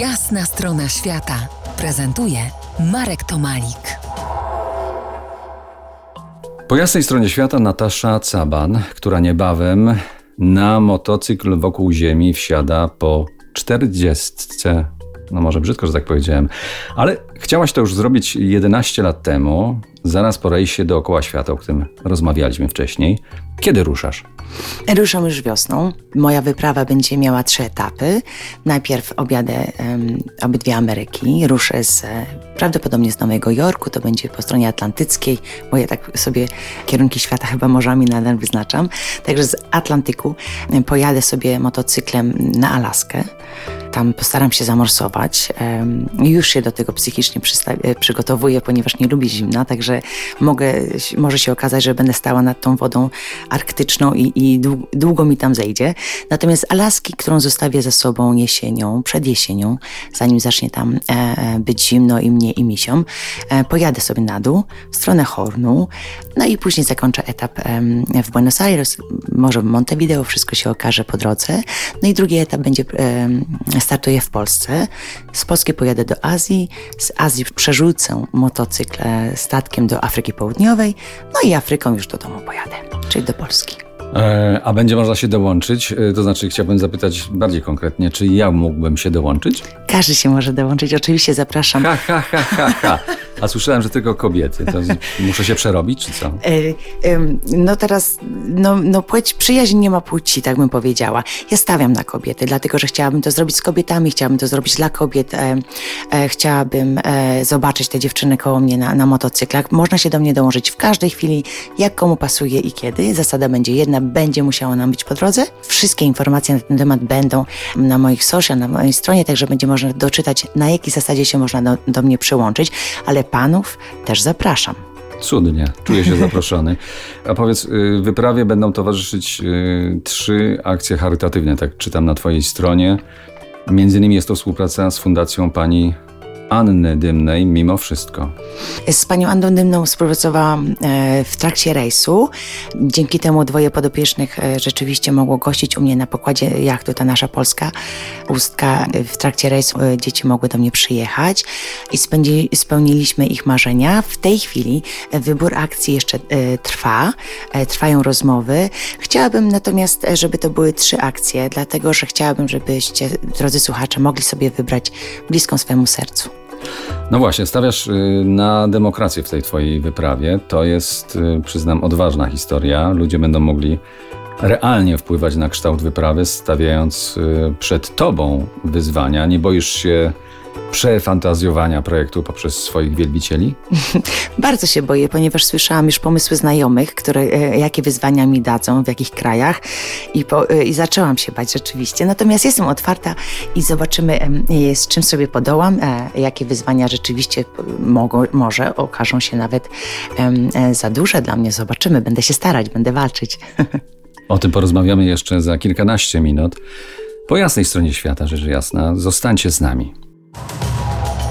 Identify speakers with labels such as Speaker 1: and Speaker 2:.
Speaker 1: Jasna strona świata prezentuje Marek Tomalik.
Speaker 2: Po jasnej stronie świata Natasza Caban, która niebawem na motocykl wokół Ziemi wsiada po czterdziestce. No może brzydko, że tak powiedziałem, ale chciałaś to już zrobić 11 lat temu, zaraz po rejsie dookoła świata, o którym rozmawialiśmy wcześniej. Kiedy ruszasz?
Speaker 3: Ruszam już wiosną. Moja wyprawa będzie miała trzy etapy. Najpierw objadę um, obydwie Ameryki. Ruszę z, e, prawdopodobnie z Nowego Jorku, to będzie po stronie atlantyckiej, bo ja tak sobie kierunki świata chyba morzami nadal wyznaczam. Także z Atlantyku pojadę sobie motocyklem na Alaskę tam postaram się zamorsować. Już się do tego psychicznie e, przygotowuję, ponieważ nie lubię zimna, także mogę, może się okazać, że będę stała nad tą wodą arktyczną i, i długo mi tam zejdzie. Natomiast Alaski, którą zostawię za sobą jesienią, przed jesienią, zanim zacznie tam e, e, być zimno i mnie i misiom, pojadę sobie na dół, w stronę Hornu, no i później zakończę etap w Buenos Aires, może w Montevideo, wszystko się okaże po drodze. No i drugi etap będzie startuję w Polsce. Z Polski pojadę do Azji, z Azji przerzucę motocykl statkiem do Afryki Południowej, no i Afryką już do domu pojadę, czyli do Polski.
Speaker 2: E, a będzie można się dołączyć? E, to znaczy, chciałbym zapytać bardziej konkretnie, czy ja mógłbym się dołączyć?
Speaker 3: Każdy się może dołączyć, oczywiście zapraszam.
Speaker 2: Ha, ha, ha, ha, ha. A słyszałem, że tylko kobiety. To muszę się przerobić, czy co? E,
Speaker 3: no teraz, no, no płeć, przyjaźń nie ma płci, tak bym powiedziała. Ja stawiam na kobiety, dlatego że chciałabym to zrobić z kobietami, chciałabym to zrobić dla kobiet. chciałabym zobaczyć te dziewczyny koło mnie na, na motocyklach. Można się do mnie dołączyć w każdej chwili, jak komu pasuje i kiedy. Zasada będzie jedna, będzie musiała nam być po drodze. Wszystkie informacje na ten temat będą na moich social, na mojej stronie, także będzie można doczytać, na jakiej zasadzie się można do, do mnie przyłączyć, ale panów też zapraszam.
Speaker 2: Cudnie, czuję się zaproszony. A powiedz, y, wyprawie będą towarzyszyć y, trzy akcje charytatywne, tak czytam na Twojej stronie. Między innymi jest to współpraca z Fundacją Pani Anny Dymnej mimo wszystko.
Speaker 3: Z panią Anną Dymną współpracowałam e, w trakcie rejsu. Dzięki temu dwoje podopiecznych e, rzeczywiście mogło gościć u mnie na pokładzie jachtu ta nasza polska ustka. W trakcie rejsu e, dzieci mogły do mnie przyjechać i spełniliśmy ich marzenia. W tej chwili wybór akcji jeszcze trwa, trwają rozmowy. Chciałabym natomiast, żeby to były trzy akcje, dlatego że chciałabym, żebyście, drodzy słuchacze, mogli sobie wybrać bliską swemu sercu.
Speaker 2: No właśnie, stawiasz y, na demokrację w tej twojej wyprawie. To jest, y, przyznam, odważna historia. Ludzie będą mogli realnie wpływać na kształt wyprawy, stawiając y, przed tobą wyzwania. Nie boisz się przefantazjowania projektu poprzez swoich wielbicieli?
Speaker 3: Bardzo się boję, ponieważ słyszałam już pomysły znajomych, które, e, jakie wyzwania mi dadzą, w jakich krajach i, po, e, i zaczęłam się bać rzeczywiście. Natomiast jestem otwarta i zobaczymy, z czym sobie podołam, e, jakie wyzwania rzeczywiście mogą, może okażą się nawet za duże dla mnie. Zobaczymy, będę się starać, będę walczyć.
Speaker 2: O tym porozmawiamy jeszcze za kilkanaście minut. Po jasnej stronie świata, rzecz jasna, zostańcie z nami.